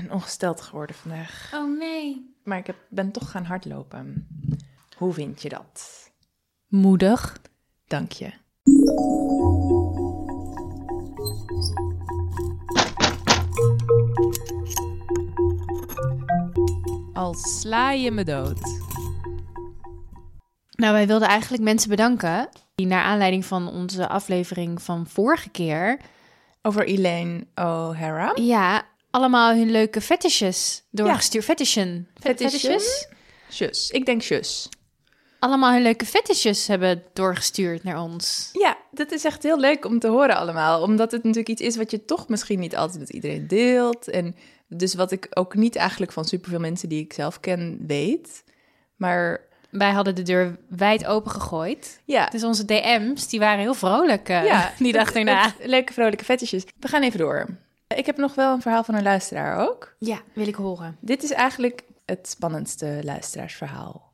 ben ongesteld geworden vandaag. Oh nee. Maar ik heb, ben toch gaan hardlopen. Hoe vind je dat? Moedig. Dank je. Al sla je me dood. Nou, wij wilden eigenlijk mensen bedanken die naar aanleiding van onze aflevering van vorige keer, Over Elaine O'Hara. ja, allemaal hun leuke fetishes doorgestuurd. Fetishen. Fetishen? Sjus. Ik denk sjus. Allemaal hun leuke fetishes hebben doorgestuurd naar ons. Ja, dat is echt heel leuk om te horen allemaal. Omdat het natuurlijk iets is wat je toch misschien niet altijd met iedereen deelt. En dus wat ik ook niet eigenlijk van superveel mensen die ik zelf ken weet. Maar Wij hadden de deur wijd open gegooid. ja, Dus onze DM's, die waren heel vrolijk eh, ja die dag daarna. het- Leuke vrolijke fetishes. We gaan even door. Ik heb nog wel een verhaal van een luisteraar ook. Ja, wil ik horen. Dit is eigenlijk het spannendste luisteraarsverhaal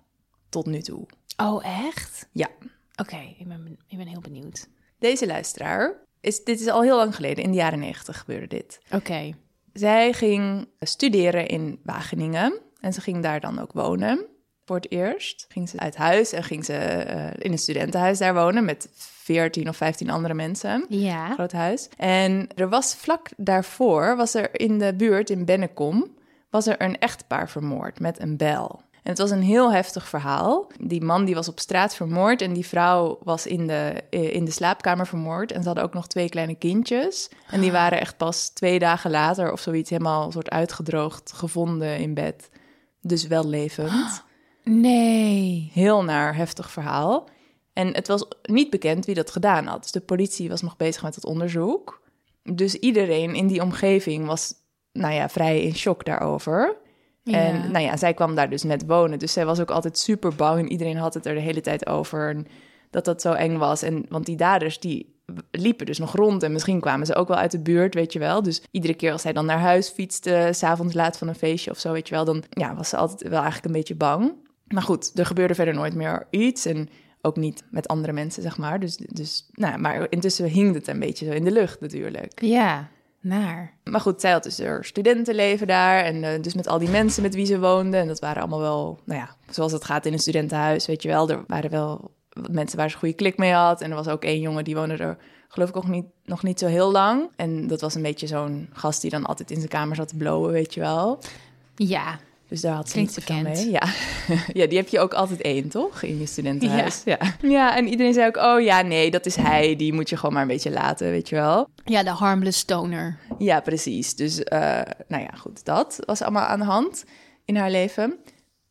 tot nu toe. Oh, echt? Ja. Oké, ik, ben, ik ben heel benieuwd. Deze luisteraar, is, dit is al heel lang geleden, in de jaren negentig gebeurde dit. Oké. Zij ging studeren in Wageningen en ze ging daar dan ook wonen. Voor het eerst ging ze uit huis en ging ze eh, in een studentenhuis daar wonen met 14 of 15 andere mensen. Ja. Groot huis. En er was vlak daarvoor, was er in de buurt in Bennekom, was er een echtpaar vermoord met een bel. En het was een heel heftig verhaal. Die man die was op straat vermoord en die vrouw was in de, eh, in de slaapkamer vermoord. En ze hadden ook nog twee kleine kindjes. En die waren echt pas twee dagen later of zoiets helemaal soort uitgedroogd gevonden in bed. Dus wel levend. Nee. Heel naar heftig verhaal. En het was niet bekend wie dat gedaan had. Dus de politie was nog bezig met het onderzoek. Dus iedereen in die omgeving was, nou ja, vrij in shock daarover. En nou ja, zij kwam daar dus net wonen. Dus zij was ook altijd super bang. En iedereen had het er de hele tijd over. En dat dat zo eng was. En, want die daders, die liepen dus nog rond. En misschien kwamen ze ook wel uit de buurt, weet je wel. Dus iedere keer als zij dan naar huis fietste... s'avonds laat van een feestje of zo, weet je wel... dan ja, was ze altijd wel eigenlijk een beetje bang. Maar goed, er gebeurde verder nooit meer iets. En ook niet met andere mensen, zeg maar. Dus, dus nou, maar intussen hing het een beetje zo in de lucht natuurlijk. Ja, naar. Maar goed, zij had dus haar studentenleven daar. En eh, dus met al die mensen met wie ze woonde. En dat waren allemaal wel, nou ja, zoals het gaat in een studentenhuis, weet je wel. Er waren wel mensen waar ze een goede klik mee had. En er was ook één jongen die woonde er, geloof ik, nog niet, nog niet zo heel lang. En dat was een beetje zo'n gast die dan altijd in zijn kamer zat te blowen, weet je wel. Ja. Dus daar had ze Klinkt niet bekend. mee. Ja. ja, die heb je ook altijd één, toch? In je studentenhuis. Ja. ja. en iedereen zei ook, oh ja, nee, dat is hij. Die moet je gewoon maar een beetje laten, weet je wel. Ja, de harmless stoner. Ja, precies. Dus, eh, nou ja, goed, dat was allemaal aan de hand in haar leven.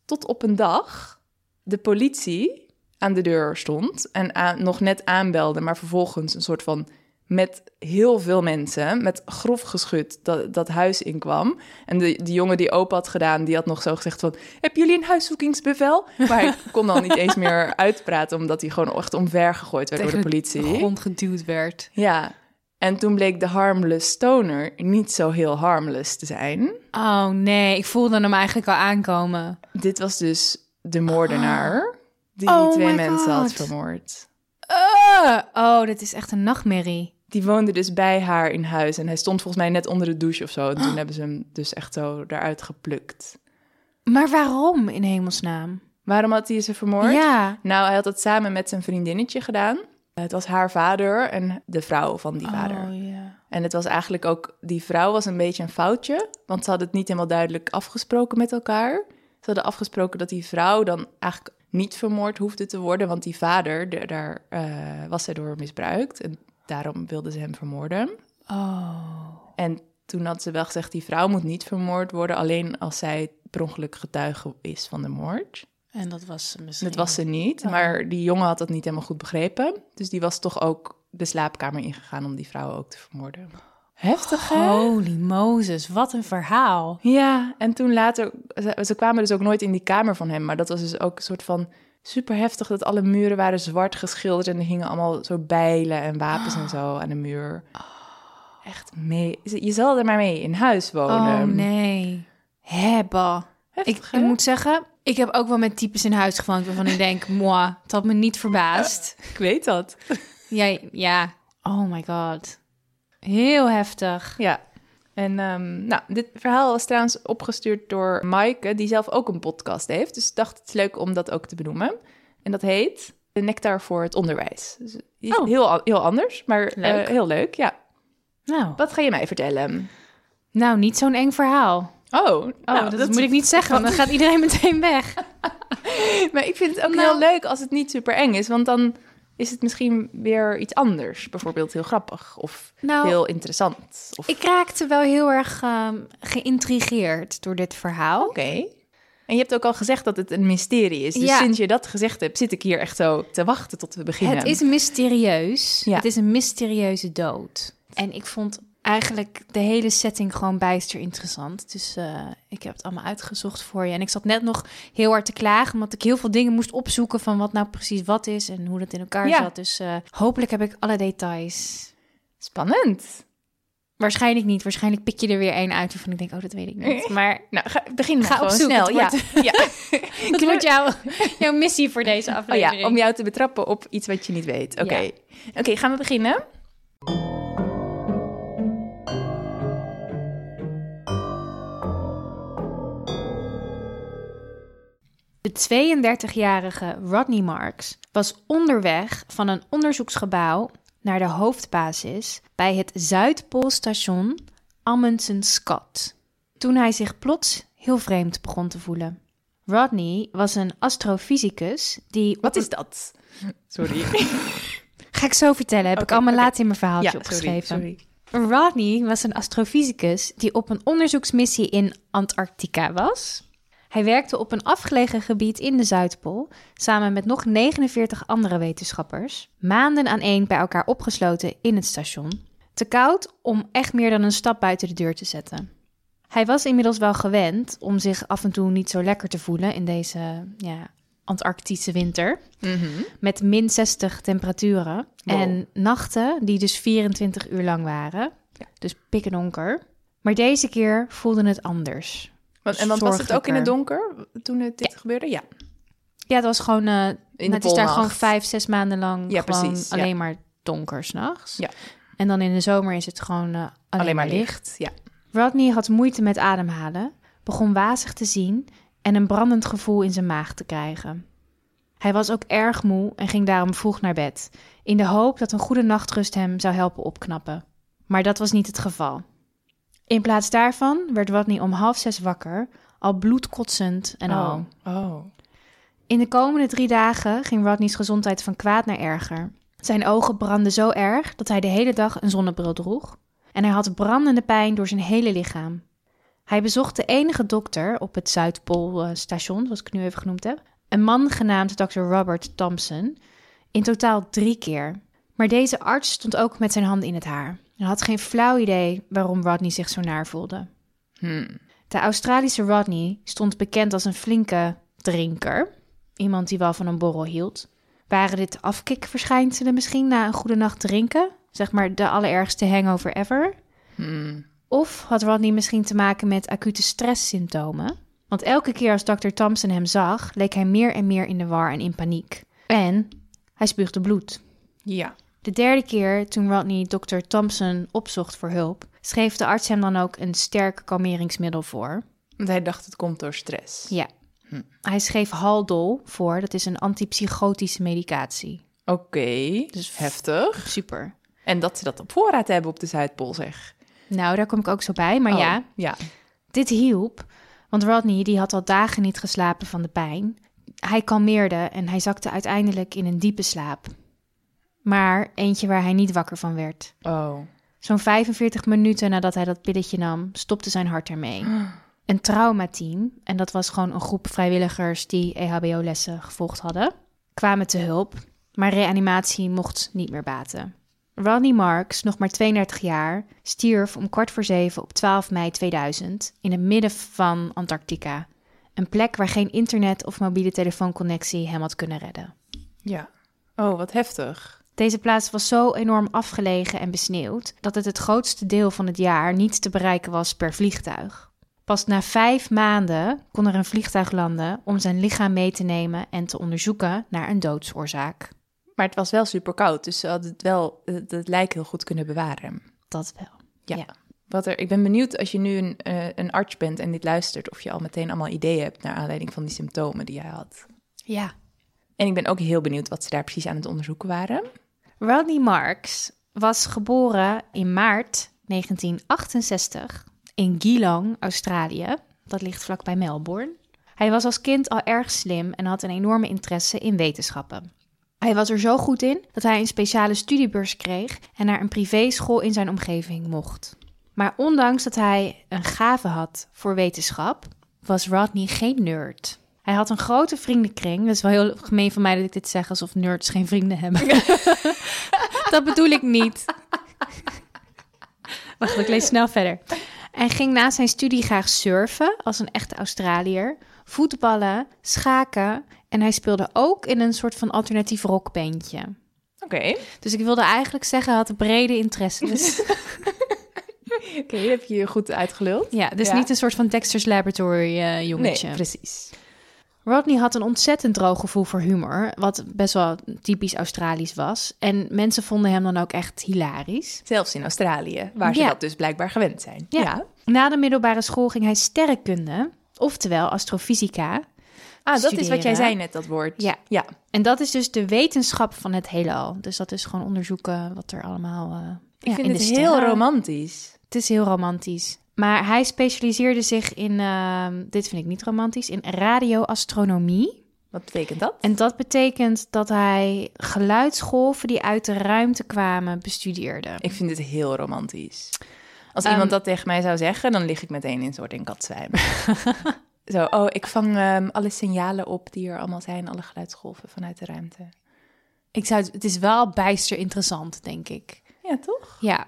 Tot op een dag de politie aan de deur stond en aan- nog net aanbelde, maar vervolgens een soort van met heel veel mensen, met grof geschut, dat, dat huis inkwam. En de, de jongen die open had gedaan, die had nog zo gezegd van... Hebben jullie een huiszoekingsbevel? Maar hij kon dan niet eens meer uitpraten, omdat hij gewoon echt omver gegooid werd door de politie. grond geduwd werd. Ja, en toen bleek de harmless stoner niet zo heel harmless te zijn. Oh nee, ik voelde hem eigenlijk al aankomen. Dit was dus de moordenaar die Oh die twee mensen had vermoord. Uh, oh, dit is echt een nachtmerrie. Die woonde dus bij haar in huis en hij stond volgens mij net onder de douche of zo. En toen hebben ze hem dus echt zo eruit geplukt. Maar waarom in hemelsnaam? Waarom had hij ze vermoord? Ja. Nou, hij had het samen met zijn vriendinnetje gedaan. Het was haar vader en de vrouw van die vader. Oh ja. En het was eigenlijk ook, die vrouw was een beetje een foutje, want ze hadden het niet helemaal duidelijk afgesproken met elkaar. Ze hadden afgesproken dat die vrouw dan eigenlijk niet vermoord hoefde te worden, want die vader, de- daar eh, was zij door misbruikt en daarom wilde ze hem vermoorden. Oh. En toen had ze wel gezegd, die vrouw moet niet vermoord worden, alleen als zij per ongeluk getuige is van de moord. En dat was ze misschien. Dat was ze niet, maar die jongen had dat niet helemaal goed begrepen. Dus die was toch ook de slaapkamer ingegaan om die vrouw ook te vermoorden. Heftig, hè? Holy Moses, wat een verhaal. Ja, en toen later, ze, ze kwamen dus ook nooit in die kamer van hem, maar dat was dus ook een soort van super heftig dat alle muren waren zwart geschilderd en er hingen allemaal zo bijlen en wapens en zo aan de muur. Echt mee. Je zal er maar mee in huis wonen. Oh nee. Hebba. Ik, Heftig, ik hè? moet zeggen, ik heb ook wel met types in huis gewoond waarvan ik denk, moi, het had me niet verbaasd. Ik weet dat. Ja, ja. Oh my god. Heel heftig. Ja. En ehm, nou, dit verhaal was trouwens opgestuurd door Maaike, die zelf ook een podcast heeft. Dus ik dacht, het is leuk om dat ook te benoemen. En dat heet De Nectar voor het Onderwijs. Dus is Oh. heel, heel anders, maar eh, Leuk. heel leuk, ja. Nou, Wat ga je mij vertellen? nou niet zo'n eng verhaal. Oh, Oh, nou, dat, moet ik niet zeggen, want dan gaat iedereen meteen weg. Maar ik vind het ook Nou. heel leuk als het niet super eng is, want dan is het misschien weer iets anders. Bijvoorbeeld heel grappig of Nou, heel interessant. Of... ik raakte wel heel erg ehm, geïntrigeerd door dit verhaal. Oké. En je hebt ook al gezegd dat het een mysterie is. Dus Ja. sinds je dat gezegd hebt, zit ik hier echt zo te wachten tot we beginnen. Het is mysterieus. Ja. Het is een mysterieuze dood. En ik vond eigenlijk de hele setting gewoon bijster interessant. Dus eh, ik heb het allemaal uitgezocht voor je. En ik zat net nog heel hard te klagen, omdat ik heel veel dingen moest opzoeken van wat nou precies wat is en hoe dat in elkaar Ja. zat. Dus eh, hopelijk heb ik alle details. spannend. Waarschijnlijk niet. Waarschijnlijk pik je er weer één uit waarvan ik denk, oh, dat weet ik niet. Maar Nou, ga, begin maar Ga gewoon opzoeken. snel. Het Ja. ja. dat wordt jouw, jouw missie voor deze Oh aflevering. ja, om jou te betrappen op iets wat je niet weet. Oké. Ja. Oké, gaan we beginnen? De 32-jarige Rodney Marks was onderweg van een onderzoeksgebouw naar de hoofdbasis bij het Zuidpoolstation Amundsen-Scott. Toen hij zich plots heel vreemd begon te voelen. Rodney was een astrofysicus die... Wat is dat? Sorry. Ga ik zo vertellen, heb ik allemaal oké. later in mijn verhaaltje ja, sorry, opgeschreven. sorry. Rodney was een astrofysicus die op een onderzoeksmissie in Antarctica was. Hij werkte op een afgelegen gebied in de Zuidpool samen met nog 49 andere wetenschappers, maanden aaneen bij elkaar opgesloten in het station. Te koud om echt meer dan een stap buiten de deur te zetten. Hij was inmiddels wel gewend om zich af en toe niet zo lekker te voelen in deze ja, Antarctische winter Mhm. met min 60 temperaturen. Wow. En nachten die dus 24 uur lang waren. Ja. Dus pikkendonker. Maar deze keer voelde het anders. Want, en want was het ook in het donker toen het dit gebeurde? Ja. Ja, het was gewoon... eh In het is daar gewoon vijf, zes maanden lang Ja, gewoon precies, ja. alleen maar donker s'nachts. Ja. En dan in de zomer is het gewoon eh, alleen, maar licht. licht. Ja. Rodney had moeite met ademhalen, begon wazig te zien en een brandend gevoel in zijn maag te krijgen. Hij was ook erg moe en ging daarom vroeg naar bed, in de hoop dat een goede nachtrust hem zou helpen opknappen. Maar dat was niet het geval. In plaats daarvan werd Rodney om half zes wakker, al bloedkotsend en al. Oh. oh. In de komende drie dagen ging Rodney's gezondheid van kwaad naar erger. Zijn ogen brandden zo erg dat hij de hele dag een zonnebril droeg. En hij had brandende pijn door zijn hele lichaam. Hij bezocht de enige dokter op het Zuidpoolstation, zoals ik het nu even genoemd heb. Een man genaamd Dr. Robert Thompson. In totaal drie keer. Maar deze arts stond ook met zijn handen in het haar. Hij had geen flauw idee waarom Rodney zich zo naar voelde. Hmm. De Australische Rodney stond bekend als een flinke drinker. Iemand die wel van een borrel hield. Waren dit afkikverschijnselen misschien na een goede nacht drinken? Zeg maar de allerergste hangover ever? Hmm. Of had Rodney misschien te maken met acute stresssymptomen? Want elke keer als Dr. Thompson hem zag, leek hij meer en meer in de war en in paniek. En hij spuugde bloed. Ja. De derde keer, toen Rodney Dr. Thompson opzocht voor hulp, schreef de arts hem dan ook een sterk kalmeringsmiddel voor. Want hij dacht het komt door stress. Ja. Hm. Hij schreef Haldol voor, dat is een antipsychotische medicatie. Oké. Dus heftig. Super. En dat ze dat op voorraad hebben op de Zuidpool, zeg. Nou, daar kom ik ook zo bij. Maar Oh, ja, Ja. dit hielp. Want Rodney die had al dagen niet geslapen van de pijn. Hij kalmeerde en hij zakte uiteindelijk in een diepe slaap. Maar eentje waar hij niet wakker van werd. Oh. Zo'n 45 minuten nadat hij dat pilletje nam, stopte zijn hart ermee. Een traumateam, en dat was gewoon een groep vrijwilligers die EHBO-lessen gevolgd hadden, kwamen te hulp, maar reanimatie mocht niet meer baten. Rodney Marks, nog maar 32 jaar, stierf om kwart voor zeven op 12 mei 2000 in het midden van Antarctica. Een plek waar geen internet of mobiele telefoonconnectie hem had kunnen redden. Ja. Oh, wat heftig. Deze plaats was zo enorm afgelegen en besneeuwd dat het het grootste deel van het jaar niet te bereiken was per vliegtuig. Pas na vijf maanden kon er een vliegtuig landen om zijn lichaam mee te nemen en te onderzoeken naar een doodsoorzaak. Maar het was wel super koud, dus ze hadden het wel het, het lijk heel goed kunnen bewaren. Dat wel. Ja. Ja. Wat er, ik ben benieuwd als je nu een, eh, een arts bent en dit luistert, of je al meteen allemaal ideeën hebt naar aanleiding van die symptomen die hij had. Ja. En ik ben ook heel benieuwd wat ze daar precies aan het onderzoeken waren. Rodney Marks was geboren in maart 1968 in Geelong, Australië. Dat ligt vlakbij Melbourne. Hij was als kind al erg slim en had een enorme interesse in wetenschappen. Hij was er zo goed in dat hij een speciale studiebeurs kreeg en naar een privéschool in zijn omgeving mocht. Maar ondanks dat hij een gave had voor wetenschap, was Rodney geen nerd. Hij had een grote vriendenkring. Dat is wel heel gemeen van mij dat ik dit zeg alsof nerds geen vrienden hebben. dat bedoel ik niet. Wacht, ik lees snel verder. Hij ging na zijn studie graag surfen als een echte Australiër, voetballen, schaken en hij speelde ook in een soort van alternatief rockbandje. Oké, Dus ik wilde eigenlijk zeggen, hij had brede interesses. oké, heb je hier goed uitgeluld. ja, dus Ja. niet een soort van Dexter's Laboratory eh, jongetje. Nee, precies. Rodney had een ontzettend droog gevoel voor humor, wat best wel typisch Australisch was. En mensen vonden hem dan ook echt hilarisch. Zelfs in Australië, waar ze Ja. dat dus blijkbaar gewend zijn. Ja. Na de middelbare school ging hij sterrenkunde, oftewel astrofysica. Ah, dat is wat jij zei net, dat woord. Ja. ja. En dat is dus de wetenschap van het heelal. Dus dat is gewoon onderzoeken wat er allemaal eh Ik ja, vind in het heel romantisch. Het is heel romantisch. Maar hij specialiseerde zich in, ehm, dit vind ik niet romantisch, in radioastronomie. Wat betekent dat? En dat betekent dat hij geluidsgolven die uit de ruimte kwamen bestudeerde. Ik vind dit heel romantisch. Als Ehm, iemand dat tegen mij zou zeggen, dan lig ik meteen in een soort in katzwijm. Zo, oh, ik vang ehm, alle signalen op die er allemaal zijn, alle geluidsgolven vanuit de ruimte. Ik zou, het is wel bijster interessant, denk ik. Ja, toch? Ja.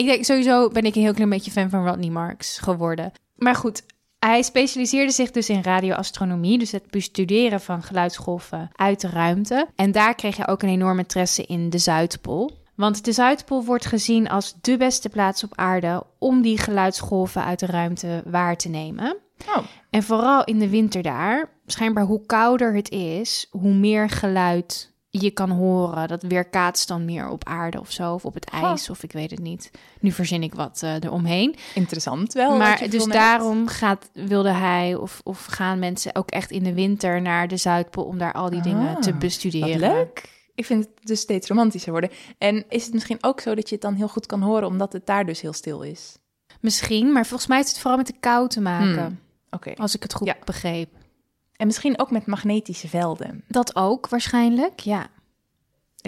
Ik denk sowieso ben ik een heel klein beetje fan van Rodney Marks geworden. Maar goed, hij specialiseerde zich dus in radioastronomie, dus het bestuderen van geluidsgolven uit de ruimte. En daar kreeg hij ook een enorme interesse in de Zuidpool. Want de Zuidpool wordt gezien als de beste plaats op aarde om die geluidsgolven uit de ruimte waar te nemen. Oh, En vooral in de winter daar, schijnbaar hoe kouder het is, hoe meer geluid je kan horen. Dat weerkaatst dan meer op aarde of zo, of op het ijs, of ik weet het niet. Nu verzin ik wat eh, eromheen. interessant wel. maar dus daarom gaat, wilde hij, of, of gaan mensen ook echt in de winter naar de Zuidpool om daar al die dingen Ah, te bestuderen. leuk. Ik vind het dus steeds romantischer worden. En is het misschien ook zo dat je het dan heel goed kan horen, omdat het daar dus heel stil is? Misschien, maar volgens mij heeft het vooral met de kou te maken, Hmm. Oké. als ik het goed Ja. begreep. En misschien ook met magnetische velden. Dat ook waarschijnlijk, ja. Er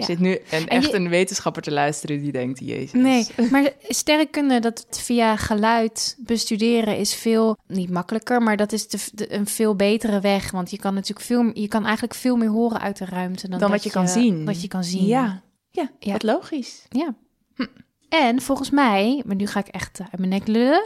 Ja. zit nu een, En echt je- een wetenschapper te luisteren die denkt, jezus. Nee, maar sterrenkunde, dat het via geluid bestuderen is veel, niet makkelijker, maar dat is de, de- een veel betere weg. Want je kan natuurlijk veel, je kan eigenlijk veel meer horen uit de ruimte dan, Dan dat wat je kan zien. Wat je kan zien. Ja, ja, Ja. wat logisch. Ja. En volgens mij, maar nu ga ik echt uit mijn nek lullen.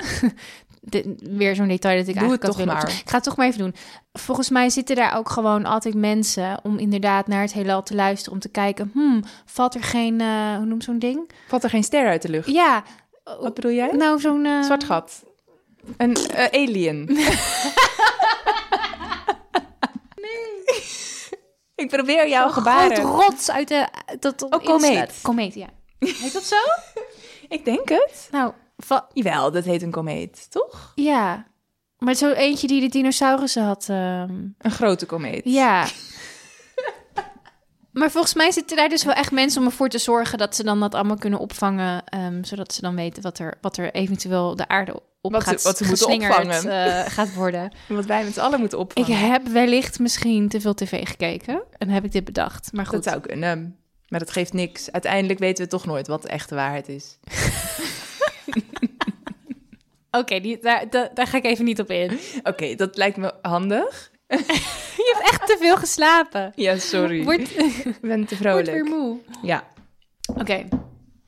Dit- weer zo'n detail dat ik Doe eigenlijk het toch maar. Ik ga het toch maar even doen. Volgens mij zitten daar ook gewoon altijd mensen om inderdaad naar het heelal te luisteren. Om te kijken, hmm, valt er geen, eh, hoe noem je zo'n ding? Valt er geen ster uit de lucht? Ja, Wat bedoel jij? nou zo'n... eh, Zwart gat. Een eh, alien. nee. Ik probeer jouw gebaren. groot rots uit de... Dat Oh, komeet. Komeet, ja. Heet dat zo? Ik denk het. nou, va- Jawel, dat heet een komeet, toch? ja. Maar zo eentje die de dinosaurussen had. ehm, Een grote komeet. Ja. maar volgens mij zitten daar dus wel echt mensen om ervoor te zorgen dat ze dan dat allemaal kunnen opvangen. ehm, zodat ze dan weten wat er, wat er eventueel de aarde op Wat ze- gaat wat ze moeten opvangen. eh, gaat worden. Wat wij met z'n allen moeten Ik opvangen. heb wellicht misschien te veel tv gekeken en heb ik dit bedacht. Maar goed. Dat zou kunnen. Maar dat geeft niks. Uiteindelijk weten we toch nooit wat de echte waarheid is. Oké, daar, daar, daar ga ik even niet op in. Oké, dat lijkt me handig. Je hebt echt te veel geslapen. Ja, sorry. Word, Ik ben te word weer vrolijk. moe. Ja. Oké.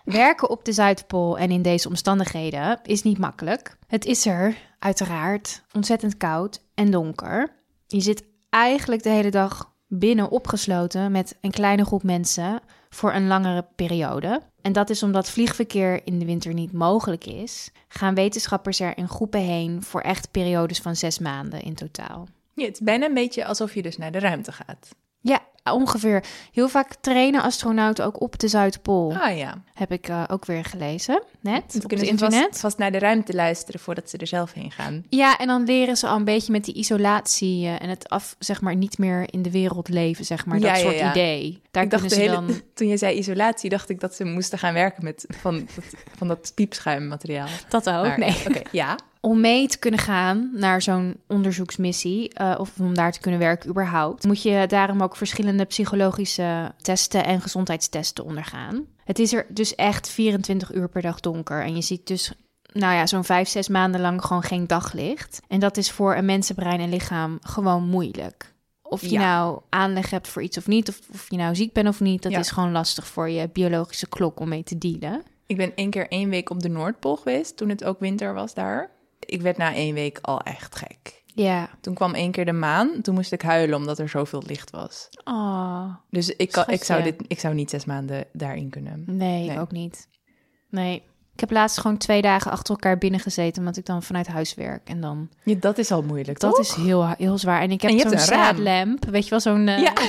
Werken op de Zuidpool en in deze omstandigheden is niet makkelijk. Het is er, uiteraard, ontzettend koud en donker. Je zit eigenlijk de hele dag binnen opgesloten met een kleine groep mensen voor een langere periode. En dat is omdat vliegverkeer in de winter niet mogelijk is, gaan wetenschappers er in groepen heen voor echt periodes van zes maanden in totaal. Ja, het is bijna een beetje alsof je dus naar de ruimte gaat. Ja, ongeveer. Heel vaak trainen astronauten ook op de Zuidpool. Ah ja. Heb ik eh, ook weer gelezen, net, Dan op kunnen het internet. vast, vast naar de ruimte luisteren voordat ze er zelf heen gaan. Ja, en dan leren ze al een beetje met die isolatie eh, en het af, zeg maar, niet meer in de wereld leven, zeg maar. Ja, dat soort ja. idee. Daar ik dacht ze hele, dan... toen je zei isolatie, dacht ik dat ze moesten gaan werken met van dat, van dat piepschuimmateriaal. Dat ook, Maar, nee. Oké, ja. Om mee te kunnen gaan naar zo'n onderzoeksmissie, eh, of om daar te kunnen werken überhaupt, moet je daarom ook verschillende psychologische testen en gezondheidstesten ondergaan. Het is er dus echt 24 uur per dag donker en je ziet dus, nou ja, zo'n vijf, zes maanden lang gewoon geen daglicht. En dat is voor een mensenbrein en lichaam gewoon moeilijk. Of je Ja. nou aanleg hebt voor iets of niet, of, of je nou ziek bent of niet, dat Ja. is gewoon lastig voor je biologische klok om mee te dealen. Ik ben één keer één week op de Noordpool geweest, toen het ook winter was daar. Ik werd na één week al echt gek. Ja. Toen kwam één keer de maan, toen moest ik huilen omdat er zoveel licht was. Oh. Dus ik, kan, ik, zou, dit, ik zou niet zes maanden daarin kunnen. Nee, ook niet. Nee. Ik heb laatst gewoon twee dagen achter elkaar binnen gezeten, omdat ik dan vanuit huis werk. En dan, Ja, dat is al moeilijk, dat toch? is heel, heel zwaar. En ik heb zo'n straatlamp, weet je wel, zo'n... eh, Ja.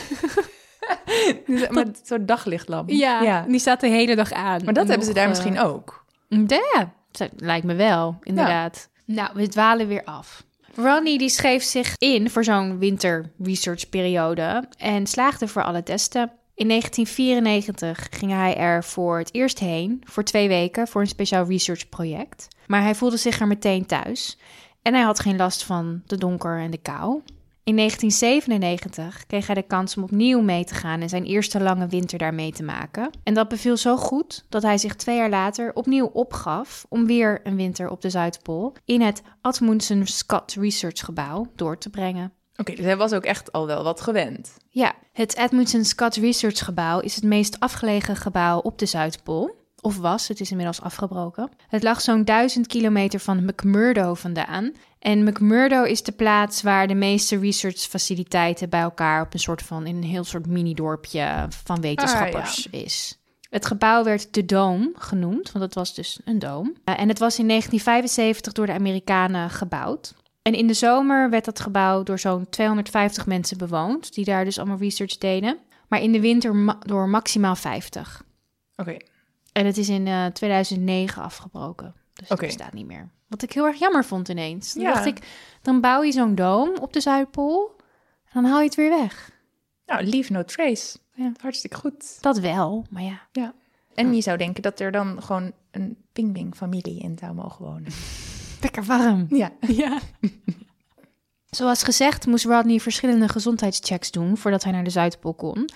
Met zo'n daglichtlamp. ja, die staat de hele dag aan. Maar dat En hebben ze daar eh, misschien ook. Ja, lijkt me wel, inderdaad. Nou, we dwalen weer af. Ronnie die schreef zich in voor zo'n winter research periode en slaagde voor alle testen. In 1994 ging hij er voor het eerst heen, voor twee weken, voor een speciaal research project. Maar hij voelde zich er meteen thuis en hij had geen last van de donker en de kou. In 1997 kreeg hij de kans om opnieuw mee te gaan en zijn eerste lange winter daar mee te maken. En dat beviel zo goed dat hij zich twee jaar later opnieuw opgaf om weer een winter op de Zuidpool in het Amundsen Scott Research Gebouw door te brengen. Oké, dus hij was ook echt al wel wat gewend. Ja, het Edmundson Scott Research Gebouw is het meest afgelegen gebouw op de Zuidpool. Of was, het is inmiddels afgebroken. Het lag zo'n duizend kilometer van McMurdo vandaan. En McMurdo is de plaats waar de meeste researchfaciliteiten bij elkaar op een soort van, in een heel soort mini-dorpje van wetenschappers is. Het gebouw werd de Dome genoemd, want het was dus een doom. Eh, en het was in 1975 door de Amerikanen gebouwd. En in de zomer werd dat gebouw door zo'n 250 mensen bewoond, die daar dus allemaal research deden. Maar in de winter ma- door maximaal 50. Oké, En het is in eh, 2009 afgebroken. Dus Oké. het bestaat niet meer. Wat ik heel erg jammer vond ineens. Dan Ja. dacht ik, dan bouw je zo'n doom op de Zuidpool. En dan haal je het weer weg. nou, leave no trace. Ja. Hartstikke goed. Dat wel, maar ja. Ja. En je zou denken dat er dan gewoon een pingwing-familie in zou mogen wonen. Lekker warm. Ja. Ja. Zoals gezegd moest Rodney verschillende gezondheidschecks doen voordat hij naar de Zuidpool kon.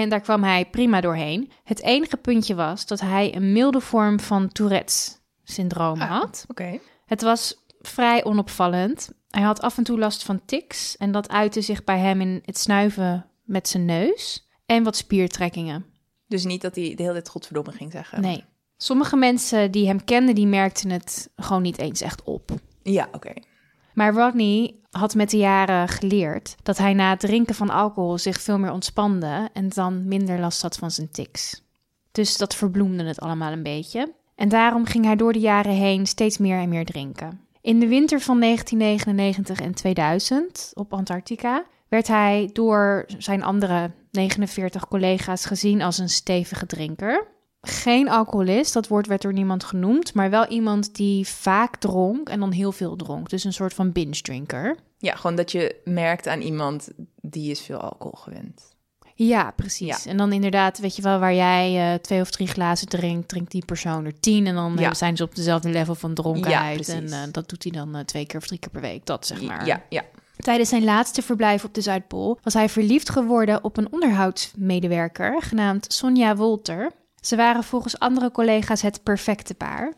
En daar kwam hij prima doorheen. Het enige puntje was dat hij een milde vorm van Tourette's-syndroom Ah. had. Oké. Het was vrij onopvallend. Hij had af en toe last van tics en dat uitte zich bij hem in het snuiven met zijn neus en wat spiertrekkingen. Dus niet dat hij de hele tijd godverdomme ging zeggen. Nee. Sommige mensen die hem kenden, die merkten het gewoon niet eens echt op. Ja, oké. Maar Rodney had met de jaren geleerd dat hij na het drinken van alcohol zich veel meer ontspande en dan minder last had van zijn tics. Dus dat verbloemde het allemaal een beetje. En daarom ging hij door de jaren heen steeds meer en meer drinken. In de winter van 1999 en 2000 op Antarctica werd hij door zijn andere 49 collega's gezien als een stevige drinker. Geen alcoholist, dat woord werd door niemand genoemd, maar wel iemand die vaak dronk en dan heel veel dronk. Dus een soort van binge drinker. Ja, gewoon dat je merkt aan iemand die is veel alcohol gewend. Ja, precies. En dan inderdaad, weet je wel, waar jij eh, twee of drie glazen drinkt, drinkt die persoon er tien. En dan Ja. eh, zijn ze op dezelfde level van dronkenheid. Ja, en eh, dat doet hij dan twee keer of drie keer per week. Dat zeg maar. Ja, ja. Tijdens zijn laatste verblijf op de Zuidpool was hij verliefd geworden op een onderhoudsmedewerker genaamd Sonja Wolter. Ze waren volgens andere collega's het perfecte paar.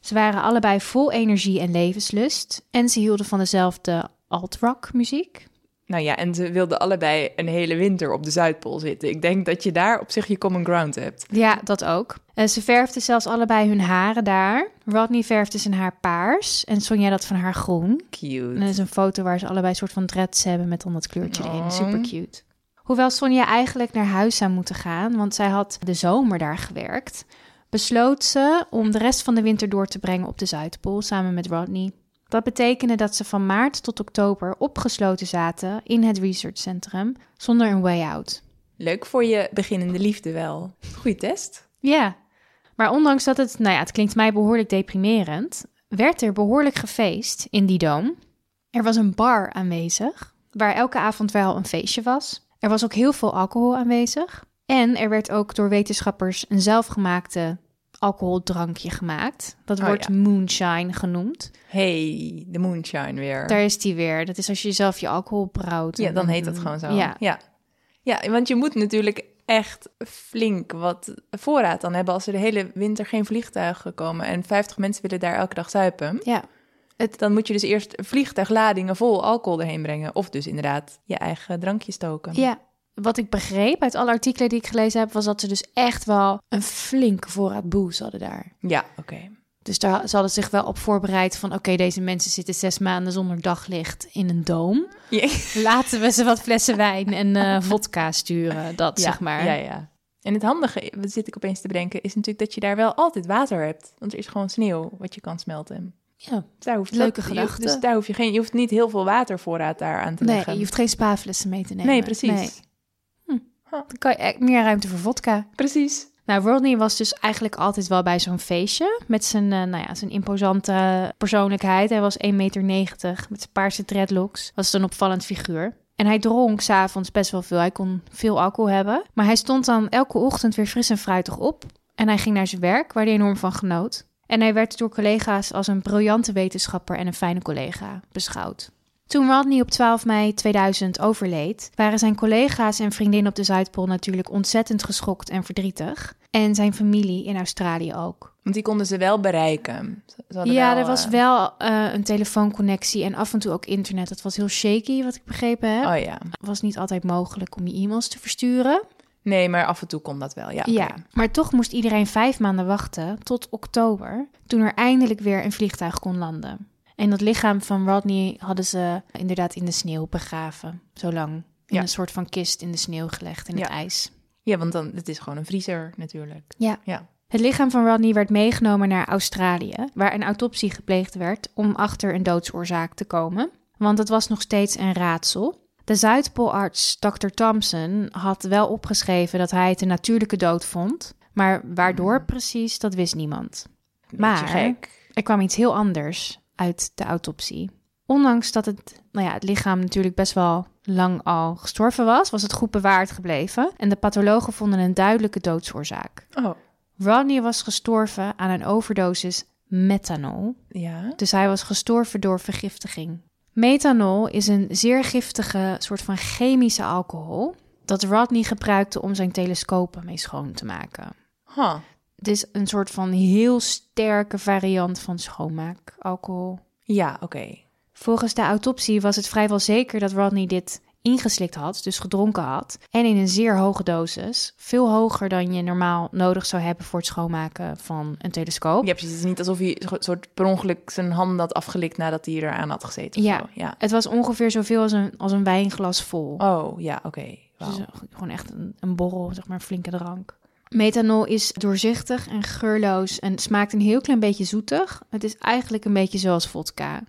Ze waren allebei vol energie en levenslust en ze hielden van dezelfde alt-rock muziek. Nou ja, en ze wilden allebei een hele winter op de Zuidpool zitten. Ik denk dat je daar op zich je common ground hebt. Ja, dat ook. En ze verfden zelfs allebei hun haren daar. Rodney verfde zijn haar paars en Sonja dat van haar groen. Cute. En er is een foto waar ze allebei een soort van dreads hebben met dan dat kleurtje erin. Super cute. Hoewel Sonja eigenlijk naar huis zou moeten gaan, want zij had de zomer daar gewerkt, besloot ze om de rest van de winter door te brengen op de Zuidpool samen met Rodney. Dat betekende dat ze van maart tot oktober opgesloten zaten in het researchcentrum zonder een way out. Leuk voor je beginnende liefde wel. Goeie test. Ja, maar ondanks dat het, nou ja, het klinkt mij behoorlijk deprimerend, werd er behoorlijk gefeest in die doom. Er was een bar aanwezig, waar elke avond wel een feestje was. Er was ook heel veel alcohol aanwezig. En er werd ook door wetenschappers een zelfgemaakte alcoholdrankje gemaakt. Dat Oh, wordt ja. moonshine genoemd. Hey, de moonshine weer. Daar is die weer. Dat is als je zelf je alcohol brouwt. Ja, dan heet dat gewoon zo. Ja, ja. Ja, want je moet natuurlijk echt flink wat voorraad dan hebben als er de hele winter geen vliegtuigen komen en 50 mensen willen daar elke dag zuipen. ja. Dan moet je dus eerst vliegtuigladingen vol alcohol erheen brengen. Of dus inderdaad je eigen drankje stoken. Ja, wat ik begreep uit alle artikelen die ik gelezen heb, was dat ze dus echt wel een flinke voorraad booze hadden daar. Ja, oké. Dus daar ze hadden zich wel op voorbereid van, oké, deze mensen zitten zes maanden zonder daglicht in een doom. Laten we ze wat flessen wijn en eh, vodka sturen, dat Ja, zeg maar. Ja, ja. En het handige, wat zit ik opeens te bedenken, is natuurlijk dat je daar wel altijd water hebt. Want er is gewoon sneeuw wat je kan smelten. Ja. Dus daar hoeft Leuke dat- je- gedachte. Dus daar hoef je geen, je hoeft niet heel veel watervoorraad daar aan te Nee, leggen. je hoeft geen spaaflessen mee te nemen. Nee, precies. Dan kan je echt meer ruimte voor vodka. Precies. Nou, Rodney was dus eigenlijk altijd wel bij zo'n feestje. Met zijn, eh, nou ja, zijn imposante persoonlijkheid. Hij was 1,90 meter met zijn paarse dreadlocks. Was een opvallend figuur. En hij dronk s'avonds best wel veel. Hij kon veel alcohol hebben. Maar hij stond dan elke ochtend weer fris en fruitig op. En hij ging naar zijn werk, waar hij enorm van genoot. En hij werd door collega's als een briljante wetenschapper en een fijne collega beschouwd. Toen Rodney op 12 mei 2000 overleed, waren zijn collega's en vriendinnen op de Zuidpool natuurlijk ontzettend geschokt en verdrietig. En zijn familie in Australië ook. Want die konden ze wel bereiken. Ze- Ja, wel, er was eh, wel eh, een telefoonconnectie en af en toe ook internet. Dat was heel shaky, wat ik begrepen heb. Oh ja. Het was niet altijd mogelijk om je e-mails te versturen. Nee, maar af en toe kon dat wel. Ja, maar toch moest iedereen vijf maanden wachten tot oktober, toen er eindelijk weer een vliegtuig kon landen. En dat lichaam van Rodney hadden ze inderdaad in de sneeuw begraven, zo lang. In Ja. een soort van kist in de sneeuw gelegd, in het ijs. Ja, want dan, het is gewoon een vriezer natuurlijk. Ja. Ja. Het lichaam van Rodney werd meegenomen naar Australië, waar een autopsie gepleegd werd om achter een doodsoorzaak te komen. Want het was nog steeds een raadsel. De Zuidpoolarts Dr. Thompson had wel opgeschreven dat hij het een natuurlijke dood vond, maar waardoor precies, dat wist niemand. Maar-. Er kwam iets heel anders uit de autopsie. Ondanks dat het, nou ja, het lichaam natuurlijk best wel lang al gestorven was, was het goed bewaard gebleven en de pathologen vonden een duidelijke doodsoorzaak. Oh, Rodney was gestorven aan een overdosis methanol. ja. Dus hij was gestorven door vergiftiging. Methanol is een zeer giftige soort van chemische alcohol dat Rodney gebruikte om zijn telescopen mee schoon te maken. Huh. Het is een soort van heel sterke variant van schoonmaakalcohol. Ja, oké. Volgens de autopsie was het vrijwel zeker dat Rodney dit ingeslikt had, dus gedronken had, en in een zeer hoge dosis, veel hoger dan je normaal nodig zou hebben voor het schoonmaken van een telescoop. Ja, precies. Het is niet alsof hij soort per ongeluk zijn handen had afgelikt nadat hij eraan had gezeten. Ja. zo. ja. Het was ongeveer zoveel als een, als een wijnglas vol. Oh, ja, oké. Dus gewoon echt een, een borrel, zeg maar, een flinke drank. Methanol is doorzichtig en geurloos en smaakt een heel klein beetje zoetig. Het is eigenlijk een beetje zoals vodka.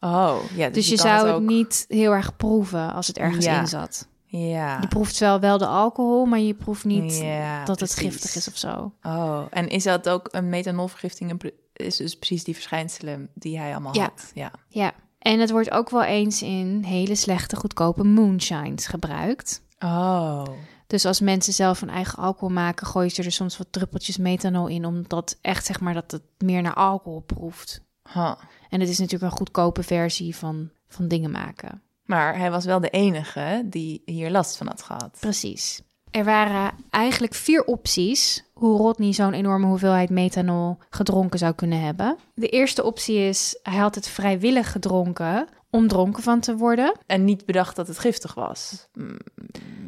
Oh, ja. Dus, Dus je, zou het ook... niet heel erg proeven als het ergens Ja. in zat. Ja. Je proeft wel wel de alcohol, maar je proeft niet Ja, dat het giftig is of zo. Oh, en is dat ook een methanolvergifting? Is dus precies die verschijnselen die hij allemaal Ja. had? Ja. Ja. En het wordt ook wel eens in hele slechte, goedkope moonshines gebruikt. Oh, Dus als mensen zelf hun eigen alcohol maken, gooien ze er soms wat druppeltjes methanol in, omdat echt zeg maar dat het meer naar alcohol proeft. huh. En het is natuurlijk een goedkope versie van, van dingen maken. Maar hij was wel de enige die hier last van had gehad. Precies. Er waren eigenlijk vier opties hoe Rodney zo'n enorme hoeveelheid methanol gedronken zou kunnen hebben. De eerste optie is, hij had het vrijwillig gedronken om dronken van te worden. En niet bedacht dat het giftig was. Mm,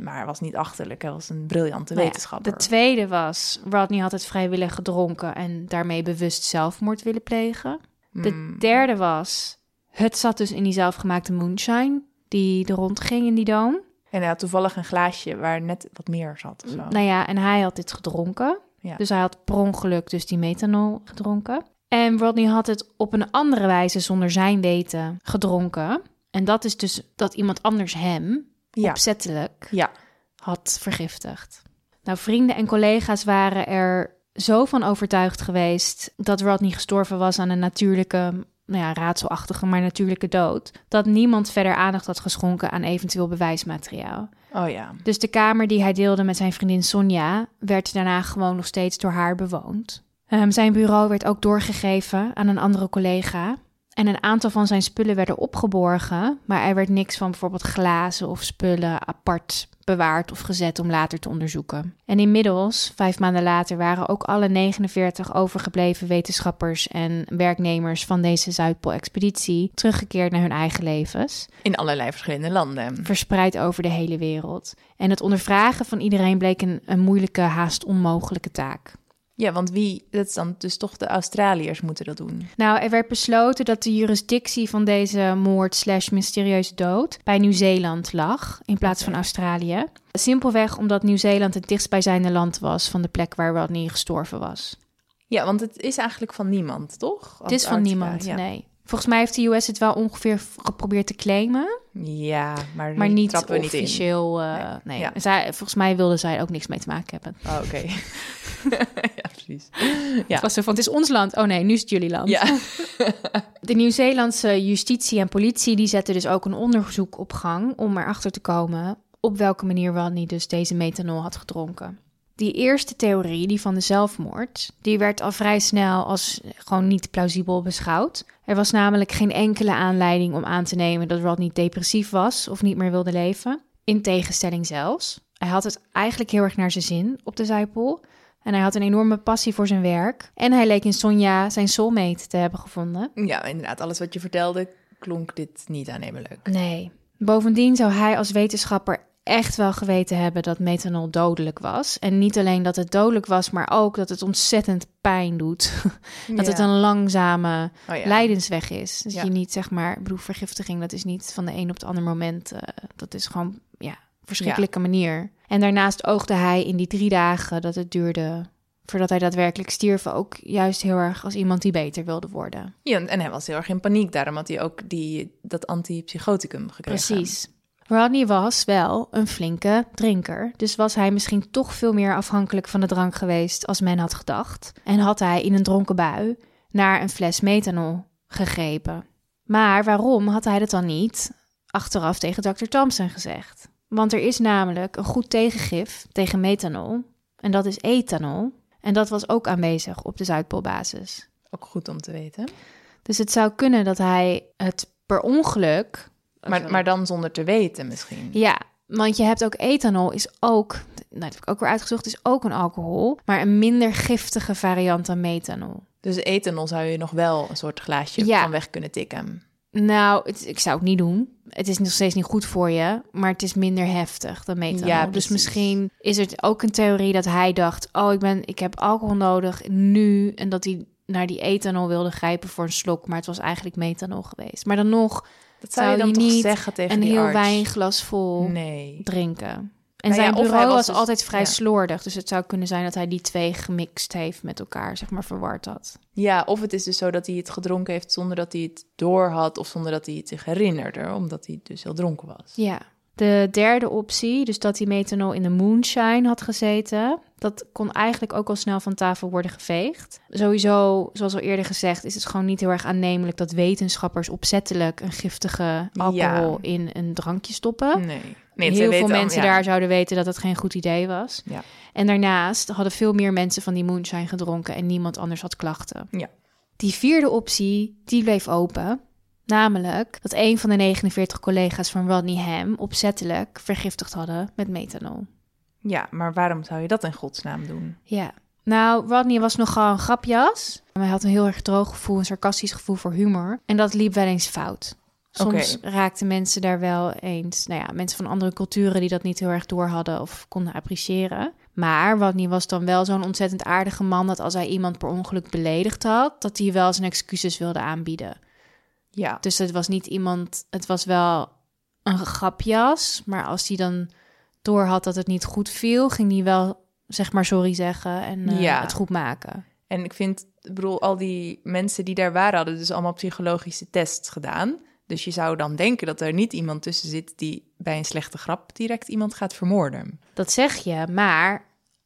Maar hij was niet achterlijk. Hij was een briljante Nou ja, wetenschapper. de tweede was, Rodney had het vrijwillig gedronken en daarmee bewust zelfmoord willen plegen. De Mm, derde was, het zat dus in die zelfgemaakte moonshine die er rondging in die doom. En hij had toevallig een glaasje waar net wat meer zat of zo. Nou ja, en hij had dit gedronken. Ja. Dus hij had per ongeluk dus die methanol gedronken. En Rodney had het op een andere wijze zonder zijn weten gedronken. En dat is dus dat iemand anders hem ja. opzettelijk ja, had vergiftigd. Nou, vrienden en collega's waren er zo van overtuigd geweest dat Rodney gestorven was aan een natuurlijke, nou ja, raadselachtige, maar natuurlijke dood, dat niemand verder aandacht had geschonken aan eventueel bewijsmateriaal. Oh ja. Dus de kamer die hij deelde met zijn vriendin Sonja werd daarna gewoon nog steeds door haar bewoond. Ehm, zijn bureau werd ook doorgegeven aan een andere collega. En een aantal van zijn spullen werden opgeborgen, maar er werd niks van bijvoorbeeld glazen of spullen apart bewaard of gezet om later te onderzoeken. En inmiddels, vijf maanden later, waren ook alle 49 overgebleven wetenschappers en werknemers van deze Zuidpool-expeditie teruggekeerd naar hun eigen levens. In allerlei verschillende landen. Verspreid over de hele wereld. En het ondervragen van iedereen bleek een, een moeilijke, haast onmogelijke taak. Ja, want wie, dat is dan dus toch de Australiërs moeten dat doen. Nou, er werd besloten dat de jurisdictie van deze moord slash mysterieuze dood bij Nieuw-Zeeland lag in plaats van Australië. Simpelweg omdat Nieuw-Zeeland het dichtstbijzijnde land was van de plek waar Rodney gestorven was. Ja, want het is eigenlijk van niemand, toch? Het is van niemand, ja. nee. Volgens mij heeft de US het wel ongeveer geprobeerd te claimen, Ja, maar, maar niet officieel. eh, Nee. nee, Ja. Zij, volgens mij wilden zij ook niks mee te maken hebben. Oh, oké. precies. Ja. Het was zo van, het is ons land. Oh nee, nu is het jullie land. Ja. De Nieuw-Zeelandse justitie en politie die zetten dus ook een onderzoek op gang om erachter te komen op welke manier Rodney dus deze methanol had gedronken. Die eerste theorie, die van de zelfmoord, die werd al vrij snel als gewoon niet plausibel beschouwd. Er was namelijk geen enkele aanleiding om aan te nemen dat Rodney depressief was of niet meer wilde leven. In tegenstelling zelfs. Hij had het eigenlijk heel erg naar zijn zin op de Zuidpool. En hij had een enorme passie voor zijn werk. En hij leek in Sonja zijn soulmate te hebben gevonden. ja, inderdaad. Alles wat je vertelde klonk dit niet aannemelijk. Nee. Bovendien zou hij als wetenschapper echt wel geweten hebben dat methanol dodelijk was. En niet alleen dat het dodelijk was, maar ook dat het ontzettend pijn doet. dat het een langzame Oh, ja. lijdensweg is. Dus Ja. je niet, zeg maar, ik bedoel, vergiftiging, dat is niet van de een op het andere moment. eh, dat is gewoon, ja, verschrikkelijke manier. En daarnaast oogde hij in die drie dagen dat het duurde voordat hij daadwerkelijk stierf, ook juist heel erg als iemand die beter wilde worden. Ja, en hij was heel erg in paniek. Daarom had hij ook die, dat antipsychoticum gekregen. Precies. Rodney was wel een flinke drinker, dus was hij misschien toch veel meer afhankelijk van de drank geweest als men had gedacht. En had hij in een dronken bui naar een fles methanol gegrepen. Maar waarom had hij dat dan niet achteraf tegen Dr. Thompson gezegd? Want er is namelijk een goed tegengif tegen methanol, en dat is ethanol. En dat was ook aanwezig op de Zuidpoolbasis. Ook goed om te weten. Dus het zou kunnen dat hij het per ongeluk. Maar, maar dan zonder te weten misschien. Ja, want je hebt ook ethanol, is ook, nou, dat heb ik ook weer uitgezocht, is ook een alcohol, maar een minder giftige variant dan methanol. Dus ethanol zou je nog wel een soort glaasje Ja. van weg kunnen tikken. Nou, het, ik zou het niet doen. Het is nog steeds niet goed voor je, maar het is minder heftig dan methanol. Ja, dus misschien is het ook een theorie dat hij dacht: oh, ik ben, ik heb alcohol nodig nu, en dat hij naar die ethanol wilde grijpen voor een slok, maar het was eigenlijk methanol geweest. Maar dan nog Dat zou, Zou je dan je toch niet zeggen tegen een heel arts? wijnglas vol Nee. drinken. En Nou ja, zijn bureau was was, dus- altijd vrij ja. slordig. Dus het zou kunnen zijn dat hij die twee gemixt heeft met elkaar, zeg maar, verward had. Ja, of het is dus zo dat hij het gedronken heeft zonder dat hij het door had... of zonder dat hij het zich herinnerde, omdat hij dus heel dronken was. Ja. De derde optie, dus dat hij methanol in de moonshine had gezeten, dat kon eigenlijk ook al snel van tafel worden geveegd. Sowieso, zoals al eerder gezegd, is het gewoon niet heel erg aannemelijk dat wetenschappers opzettelijk een giftige alcohol in een drankje stoppen. Nee. Heel veel al- mensen ja. daar zouden weten dat het geen goed idee was. Ja. En daarnaast hadden veel meer mensen van die moonshine gedronken en niemand anders had klachten. Ja. Die vierde optie, die bleef open. Namelijk dat een van de 49 collega's van Rodney Ham opzettelijk vergiftigd hadden met methanol. Ja, maar waarom zou je dat in godsnaam doen? Ja. Nou, Rodney was nogal een grapjas. Hij had een heel erg droog gevoel, een sarcastisch gevoel voor humor. En dat liep wel eens fout. Soms raakten mensen daar wel eens, nou ja, mensen van andere culturen die dat niet heel erg door hadden of konden appreciëren. Maar Rodney was dan wel zo'n ontzettend aardige man dat als hij iemand per ongeluk beledigd had, dat hij wel zijn excuses wilde aanbieden. Ja, Dus het was niet iemand, het was wel een grapjas, maar als hij dan door had dat het niet goed viel, ging hij wel zeg maar sorry zeggen en eh, Ja. het goed maken. en ik vind, ik bedoel, al die mensen die daar waren... hadden dus allemaal psychologische tests gedaan. Dus je zou dan denken dat er niet iemand tussen zit die bij een slechte grap direct iemand gaat vermoorden. Dat zeg je, maar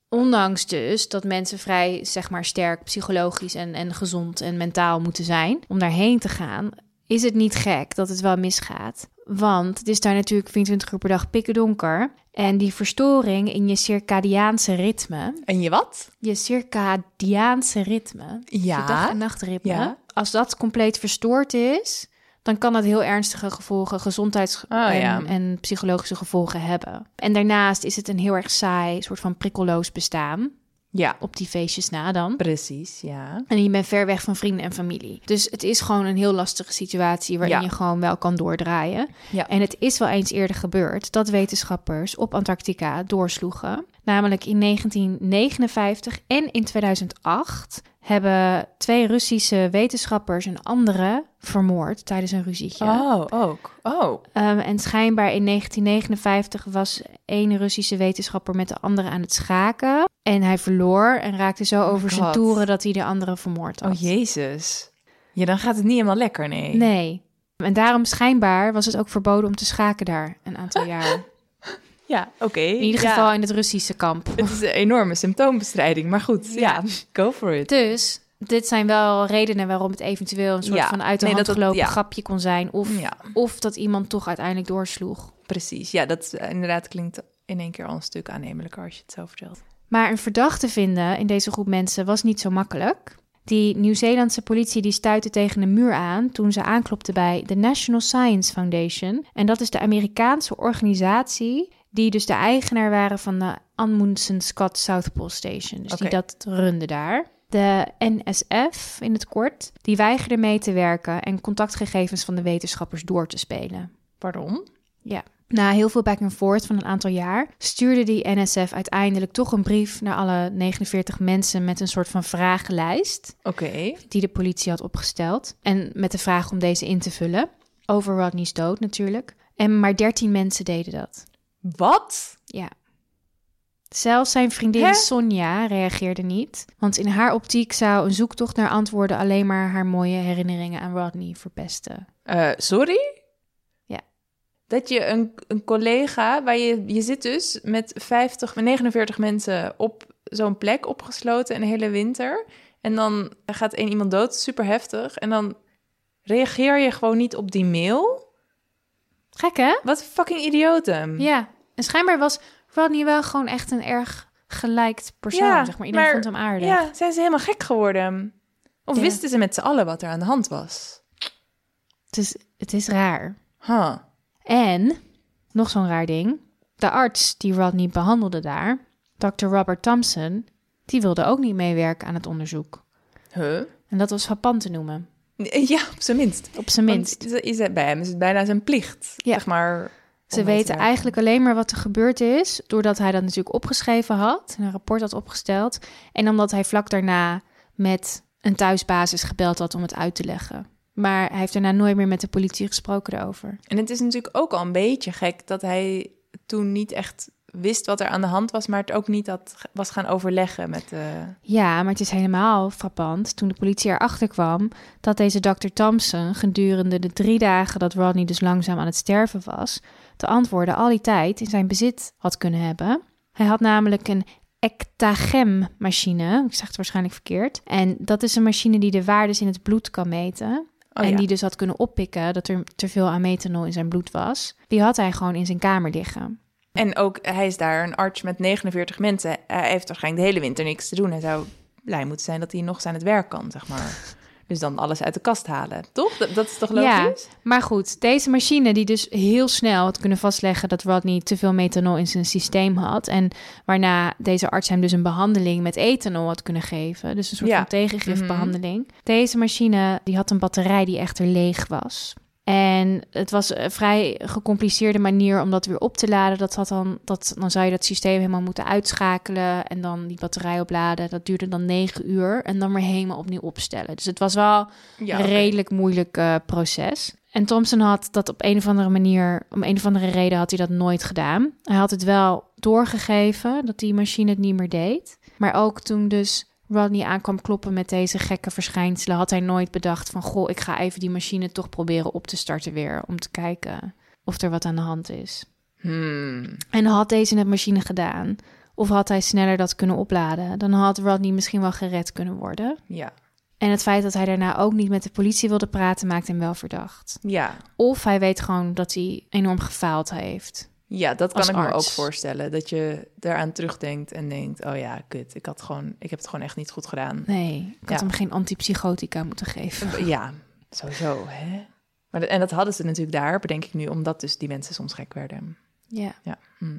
ondanks dus dat mensen vrij, zeg maar, sterk psychologisch en, en gezond en mentaal moeten zijn om daarheen te gaan, is het niet gek dat het wel misgaat. Want het is daar natuurlijk 24 uur per dag pikken donker. En die verstoring in je circadiaanse ritme. En je wat? Je circadiaanse ritme. Ja. Je dag- en nachtritme. Ja. Als dat compleet verstoord is, dan kan dat heel ernstige gevolgen, gezondheids- Oh, en, ja. en psychologische gevolgen hebben. En daarnaast is het een heel erg saai, soort van prikkelloos bestaan. Ja, Op die feestjes na dan. precies, ja. En je bent ver weg van vrienden en familie. Dus het is gewoon een heel lastige situatie waarin Ja. je gewoon wel kan doordraaien. Ja. En het is wel eens eerder gebeurd dat wetenschappers op Antarctica doorsloegen. Namelijk in 1959 en in 2008 hebben twee Russische wetenschappers een andere vermoord tijdens een ruzietje. Oh, ook. Oh, Um, en schijnbaar in 1959 was één Russische wetenschapper met de andere aan het schaken. En hij verloor en raakte zo over zijn toeren dat hij de andere vermoord had. oh jezus. Ja, dan gaat het niet helemaal lekker, nee. Nee. En daarom schijnbaar was het ook verboden om te schaken daar een aantal jaar. Ja, oké. In ieder Ja. geval in het Russische kamp. Het is een enorme symptoombestrijding, maar goed, ja, go for it. Dus dit zijn wel redenen waarom het eventueel een soort Ja. van uit de Nee, hand gelopen ja. grapje kon zijn. Of, Ja, of dat iemand toch uiteindelijk doorsloeg. precies. Ja, dat eh, inderdaad klinkt in één keer al een stuk aannemelijker als je het zo vertelt. Maar een verdachte vinden in deze groep mensen was niet zo makkelijk. Die Nieuw-Zeelandse politie die stuitte tegen een muur aan toen ze aanklopte bij de National Science Foundation. En dat is de Amerikaanse organisatie die dus de eigenaar waren van de Amundsen Scott South Pole Station. Dus die dat runde daar. De NSF in het kort, die weigerde mee te werken en contactgegevens van de wetenschappers door te spelen. Pardon? Ja. Na heel veel back and forth van een aantal jaar stuurde die NSF uiteindelijk toch een brief naar alle 49 mensen met een soort van vragenlijst Oké. die de politie had opgesteld en met de vraag om deze in te vullen over Rodney's dood natuurlijk. En maar 13 mensen deden dat. Wat? Ja. Zelfs zijn vriendin Hè? Sonja reageerde niet, want in haar optiek zou een zoektocht naar antwoorden alleen maar haar mooie herinneringen aan Rodney verpesten. Eh, sorry? Ja. Dat je een, een collega, waar je, je zit dus met 50, met 49 mensen op zo'n plek opgesloten een hele winter. En dan gaat één iemand dood, super heftig. En dan reageer je gewoon niet op die mail. Gek hè? Wat fucking idioten. Ja, en schijnbaar was Rodney wel gewoon echt een erg geliked persoon, Ja, zeg maar. Iedereen maar- vond hem aardig. Ja, zijn ze helemaal gek geworden? Of Ja. wisten ze met z'n allen wat er aan de hand was? Het, is, het is raar. Huh. En, nog zo'n raar ding, de arts die Rodney behandelde daar, Dr. Robert Thompson, die wilde ook niet meewerken aan het onderzoek. Huh? En dat was frappant te noemen, Ja, op zijn minst. op zijn minst. Want is het- bij hem is het bijna zijn plicht, Ja. zeg maar. Ze weten eigenlijk alleen maar wat er gebeurd is, doordat hij dat natuurlijk opgeschreven had, en een rapport had opgesteld, en omdat hij vlak daarna met een thuisbasis gebeld had om het uit te leggen. Maar hij heeft daarna nooit meer met de politie gesproken daarover. En het is natuurlijk ook al een beetje gek dat hij toen niet echt wist wat er aan de hand was, maar het ook niet had, was gaan overleggen met de. Ja, maar het is helemaal frappant toen de politie erachter kwam dat deze Dr. Thompson gedurende de drie dagen dat Rodney dus langzaam aan het sterven was, de antwoorden al die tijd in zijn bezit had kunnen hebben. Hij had namelijk een ectagem-machine, ik zeg het waarschijnlijk verkeerd, en dat is een machine die de waardes in het bloed kan meten. Oh, en ja. die dus had kunnen oppikken dat er te veel aan methanol in zijn bloed was. Die had hij gewoon in zijn kamer liggen. En ook, hij is daar een arts met 49 mensen. Hij heeft waarschijnlijk de hele winter niks te doen. Hij zou blij moeten zijn dat hij nog eens aan het werk kan, zeg maar. Dus dan alles uit de kast halen, toch? Dat, dat is toch Ja, logisch? maar goed, deze machine die dus heel snel had kunnen vastleggen dat Rodney te veel methanol in zijn systeem had. En waarna deze arts hem dus een behandeling met ethanol had kunnen geven. Dus een soort Ja. van tegengifbehandeling. Deze machine die had een batterij die echter leeg was. En het was een vrij gecompliceerde manier om dat weer op te laden. Dat had dan, dat, dan zou je dat systeem helemaal moeten uitschakelen en dan die batterij opladen. Dat duurde dan negen uur en dan weer helemaal opnieuw opstellen. Dus het was wel Ja, een redelijk moeilijk eh, proces. En Thompson had dat op een of andere manier, om een of andere reden had hij dat nooit gedaan. Hij had het wel doorgegeven dat die machine het niet meer deed. Maar ook toen dus Rodney aankwam kloppen met deze gekke verschijnselen, had hij nooit bedacht van goh, ik ga even die machine toch proberen op te starten weer om te kijken of er wat aan de hand is. Hmm. En had deze net machine gedaan, of had hij sneller dat kunnen opladen, dan had Rodney misschien wel gered kunnen worden. Ja. En het feit dat hij daarna ook niet met de politie wilde praten, maakt hem wel verdacht. Ja. Of hij weet gewoon dat hij enorm gefaald heeft. Ja, dat kan ik me ook voorstellen. Dat je daaraan terugdenkt en denkt: oh ja, kut, ik, had gewoon, ik heb het gewoon echt niet goed gedaan. Nee, ik had Ja. hem geen antipsychotica moeten geven. Ja, sowieso. Hè? Maar de- en dat hadden ze natuurlijk daar, bedenk ik nu, omdat dus die mensen soms gek werden. Ja. Ja. Hm.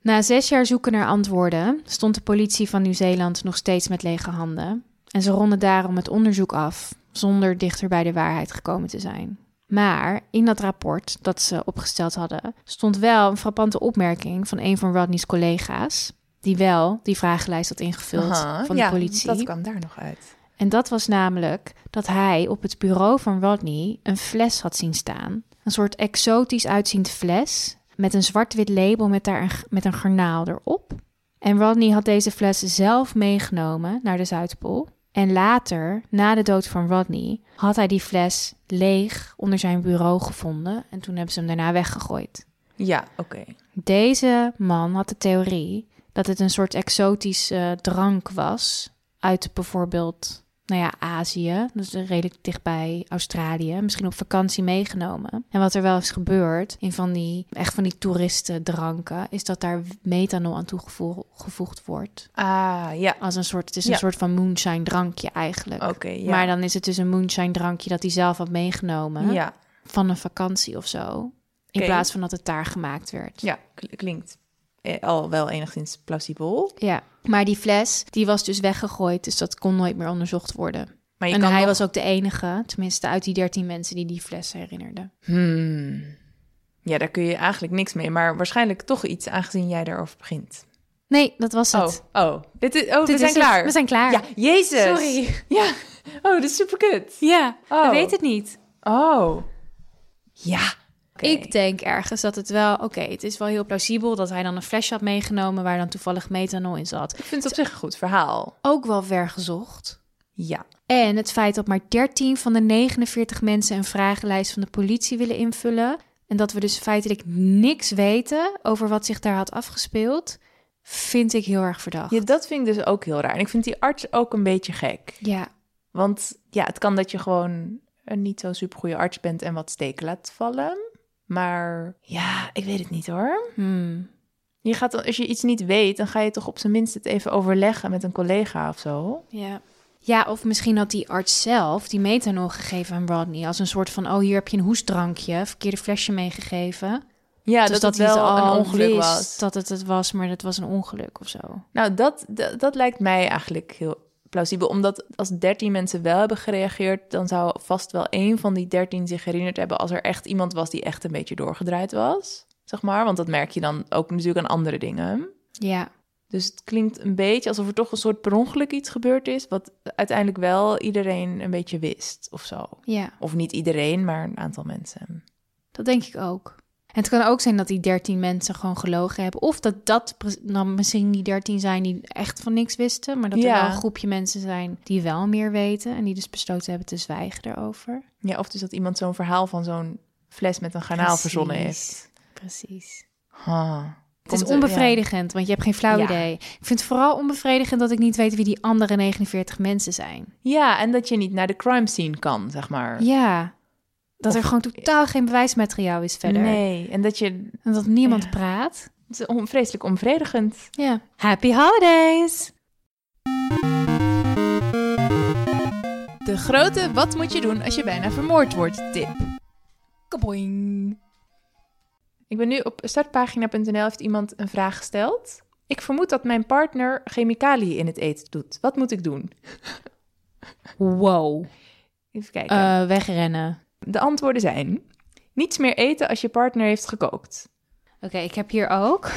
Na zes jaar zoeken naar antwoorden stond de politie van Nieuw-Zeeland nog steeds met lege handen. En ze ronden daarom het onderzoek af, zonder dichter bij de waarheid gekomen te zijn. Maar in dat rapport dat ze opgesteld hadden, stond wel een frappante opmerking van een van Rodney's collega's, die wel die vragenlijst had ingevuld Aha, van de ja, politie. Dat kwam daar nog uit. En dat was namelijk dat hij op het bureau van Rodney een fles had zien staan. Een soort exotisch uitziend fles met een zwart-wit label met daar een, met een garnaal erop. En Rodney had deze fles zelf meegenomen naar de Zuidpool. En later, na de dood van Rodney, had hij die fles leeg onder zijn bureau gevonden. En toen hebben ze hem daarna weggegooid. Ja, oké. Deze man had de theorie dat het een soort exotische drank was uit bijvoorbeeld, nou ja, Azië, dus redelijk dichtbij Australië, misschien op vakantie meegenomen. En wat er wel is gebeurd in van die echt van die toeristendranken, is dat daar methanol aan toegevoegd wordt. Ah, ja. Als een soort, het is Ja. een soort van moonshine drankje eigenlijk. Oké, ja. Maar dan is het dus een moonshine drankje dat hij zelf had meegenomen Ja, van een vakantie of zo. In plaats van dat het daar gemaakt werd. ja kl- klinkt al wel enigszins plausibel. Ja, maar die fles, die was dus weggegooid, dus dat kon nooit meer onderzocht worden. Maar en hij nog- was ook de enige, tenminste uit die dertien mensen die die fles herinnerden. Hmm. Ja, daar kun je eigenlijk niks mee, maar waarschijnlijk toch iets, aangezien jij daarover begint. Nee, dat was Oh, het. oh. Dit is, oh we zijn is het. klaar. We zijn klaar. Ja, jezus. Sorry. Ja. Oh, dat is super kut. Ja, Oh. ik weet het niet. Oh. Ja. Ik denk ergens dat het wel, oké, het is wel heel plausibel dat hij dan een flesje had meegenomen waar dan toevallig methanol in zat. Ik vind het op zich een goed verhaal. Ook wel vergezocht. Ja. En het feit dat maar 13 van de 49 mensen een vragenlijst van de politie willen invullen. En dat we dus feitelijk niks weten over wat zich daar had afgespeeld, vind ik heel erg verdacht. ja, dat vind ik dus ook heel raar. En ik vind die arts ook een beetje gek. Ja, Want ja, het kan dat je gewoon een niet zo supergoeie arts bent en wat steken laat vallen. Maar ja, ik weet het niet hoor. hmm. Je gaat, dan- als je iets niet weet, dan ga je toch op zijn minst het even overleggen met een collega of zo. ja. Ja, of misschien had die arts zelf die methanol gegeven aan Rodney als een soort van, oh hier heb je een hoesdrankje, verkeerde flesje meegegeven. Ja, dus dat, het wel een ongeluk was. Dat het het was, maar dat was een ongeluk of zo. Nou, dat, dat, dat lijkt mij eigenlijk heel plausibel. Omdat als 13 mensen wel hebben gereageerd, dan zou vast wel één van die 13 zich herinnerd hebben als er echt iemand was die echt een beetje doorgedraaid was. Zeg maar, want dat merk je dan ook natuurlijk aan andere dingen. Ja, Dus het klinkt een beetje alsof er toch een soort per ongeluk iets gebeurd is, wat uiteindelijk wel iedereen een beetje wist of zo. ja. Of niet iedereen, maar een aantal mensen. Dat denk ik ook. Het kan ook zijn dat die 13 mensen gewoon gelogen hebben. Of dat dat dan misschien die 13 zijn die echt van niks wisten. Maar dat er Ja. wel een groepje mensen zijn die wel meer weten. En die dus besloten hebben te zwijgen daarover. Ja, of dus dat iemand zo'n verhaal van zo'n fles met een garnaal verzonnen heeft. Precies. Het is er- onbevredigend, want je hebt geen flauw Ja. idee. Ik vind het vooral onbevredigend dat ik niet weet wie die andere 49 mensen zijn. Ja, en dat je niet naar de crime scene kan, zeg maar. Ja, dat er gewoon totaal geen bewijsmateriaal is verder. Nee, en dat je... En dat niemand Ja. praat. Het is on- vreselijk onvredigend. Ja. Happy holidays! De grote wat moet je doen als je bijna vermoord wordt tip. Kaboing. Ik ben nu op startpagina.nl heeft iemand een vraag gesteld. Ik vermoed dat mijn partner chemicaliën in het eten doet. Wat moet ik doen? Wow. Even kijken. Eh, wegrennen. De antwoorden zijn: niets meer eten als je partner heeft gekookt. Oké, ik heb hier ook.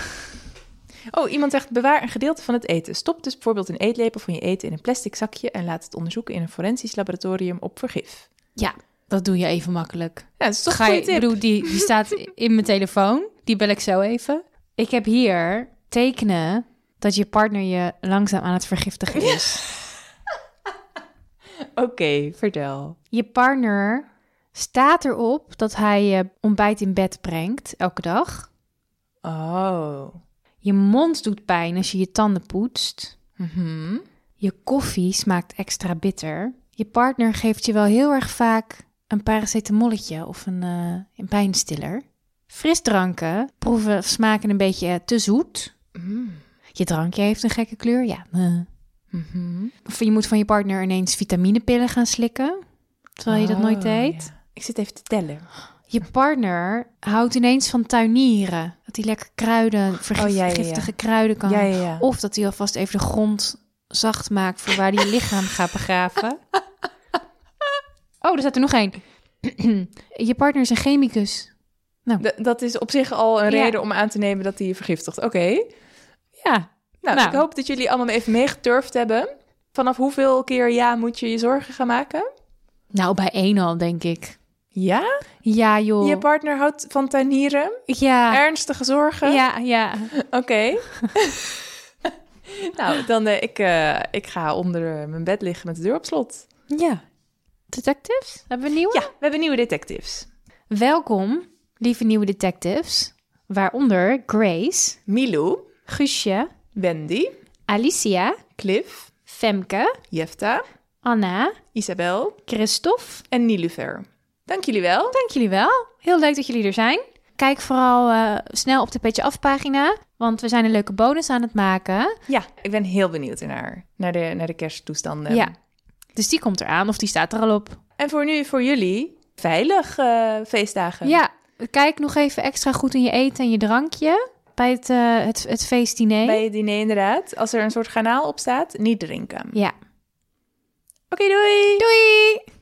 Oh, iemand zegt bewaar een gedeelte van het eten. Stop dus bijvoorbeeld een eetlepel van je eten in een plastic zakje en laat het onderzoeken in een forensisch laboratorium op vergif. Ja, dat doe je even makkelijk. Ja, dat is toch Ga je, tip. bedoel, die, die staat in mijn telefoon. Die bel ik zo even. Ik heb hier tekenen dat je partner je langzaam aan het vergiftigen is. Oké, vertel. Je partner staat erop dat hij je ontbijt in bed brengt elke dag. Oh. Je mond doet pijn als je je tanden poetst. Mhm. Je koffie smaakt extra bitter. Je partner geeft je wel heel erg vaak een paracetamolletje of een, eh, een pijnstiller. Frisdranken proeven of smaken een beetje te zoet. Mm. Je drankje heeft een gekke kleur, ja. eh. Mhm. Of je moet van je partner ineens vitaminepillen gaan slikken, terwijl je dat nooit Oh, deed. ja. Ik zit even te tellen. Je partner houdt ineens van tuinieren. Dat hij lekker kruiden, vergif- Oh, ja, ja, ja. giftige kruiden kan. Of dat hij alvast even de grond zacht maakt voor waar hij je lichaam gaat begraven. Oh, er staat er nog één. je partner is een chemicus. D- dat is op zich al een reden om aan te nemen dat hij je vergiftigt. Oké. Ja. Nou, Nou. ik hoop dat jullie allemaal even meegeturfd hebben. Vanaf hoeveel keer ja moet je je zorgen gaan maken? Nou, bij één al, denk ik. Ja? Ja, joh. Je partner houdt van tuinieren? ja. Ernstige zorgen? Ja, ja. Oké. nou, dan eh, ik, eh, ik ga onder mijn bed liggen met de deur op slot. Ja. Detectives? Hebben we nieuwe? Ja, we hebben nieuwe detectives. Welkom, lieve nieuwe detectives. Waaronder Grace, Milou, Guusje, Wendy, Alicia, Cliff, Femke, Jefta, Anna, Isabel Christophe. en Nilufer. Dank jullie wel. Dank jullie wel. Heel leuk dat jullie er zijn. Kijk vooral eh, snel op de Petje Af pagina, want we zijn een leuke bonus aan het maken. Ja, ik ben heel benieuwd naar, naar, de, naar de kersttoestanden. Ja. Dus die komt eraan of die staat er al op. En voor nu, voor jullie, veilig eh, feestdagen. Ja, kijk nog even extra goed in je eten en je drankje bij het, eh, het, het feestdiner. Bij het diner inderdaad. Als er een soort garnaal op staat, niet drinken. Ja. Oké, doei! Doei!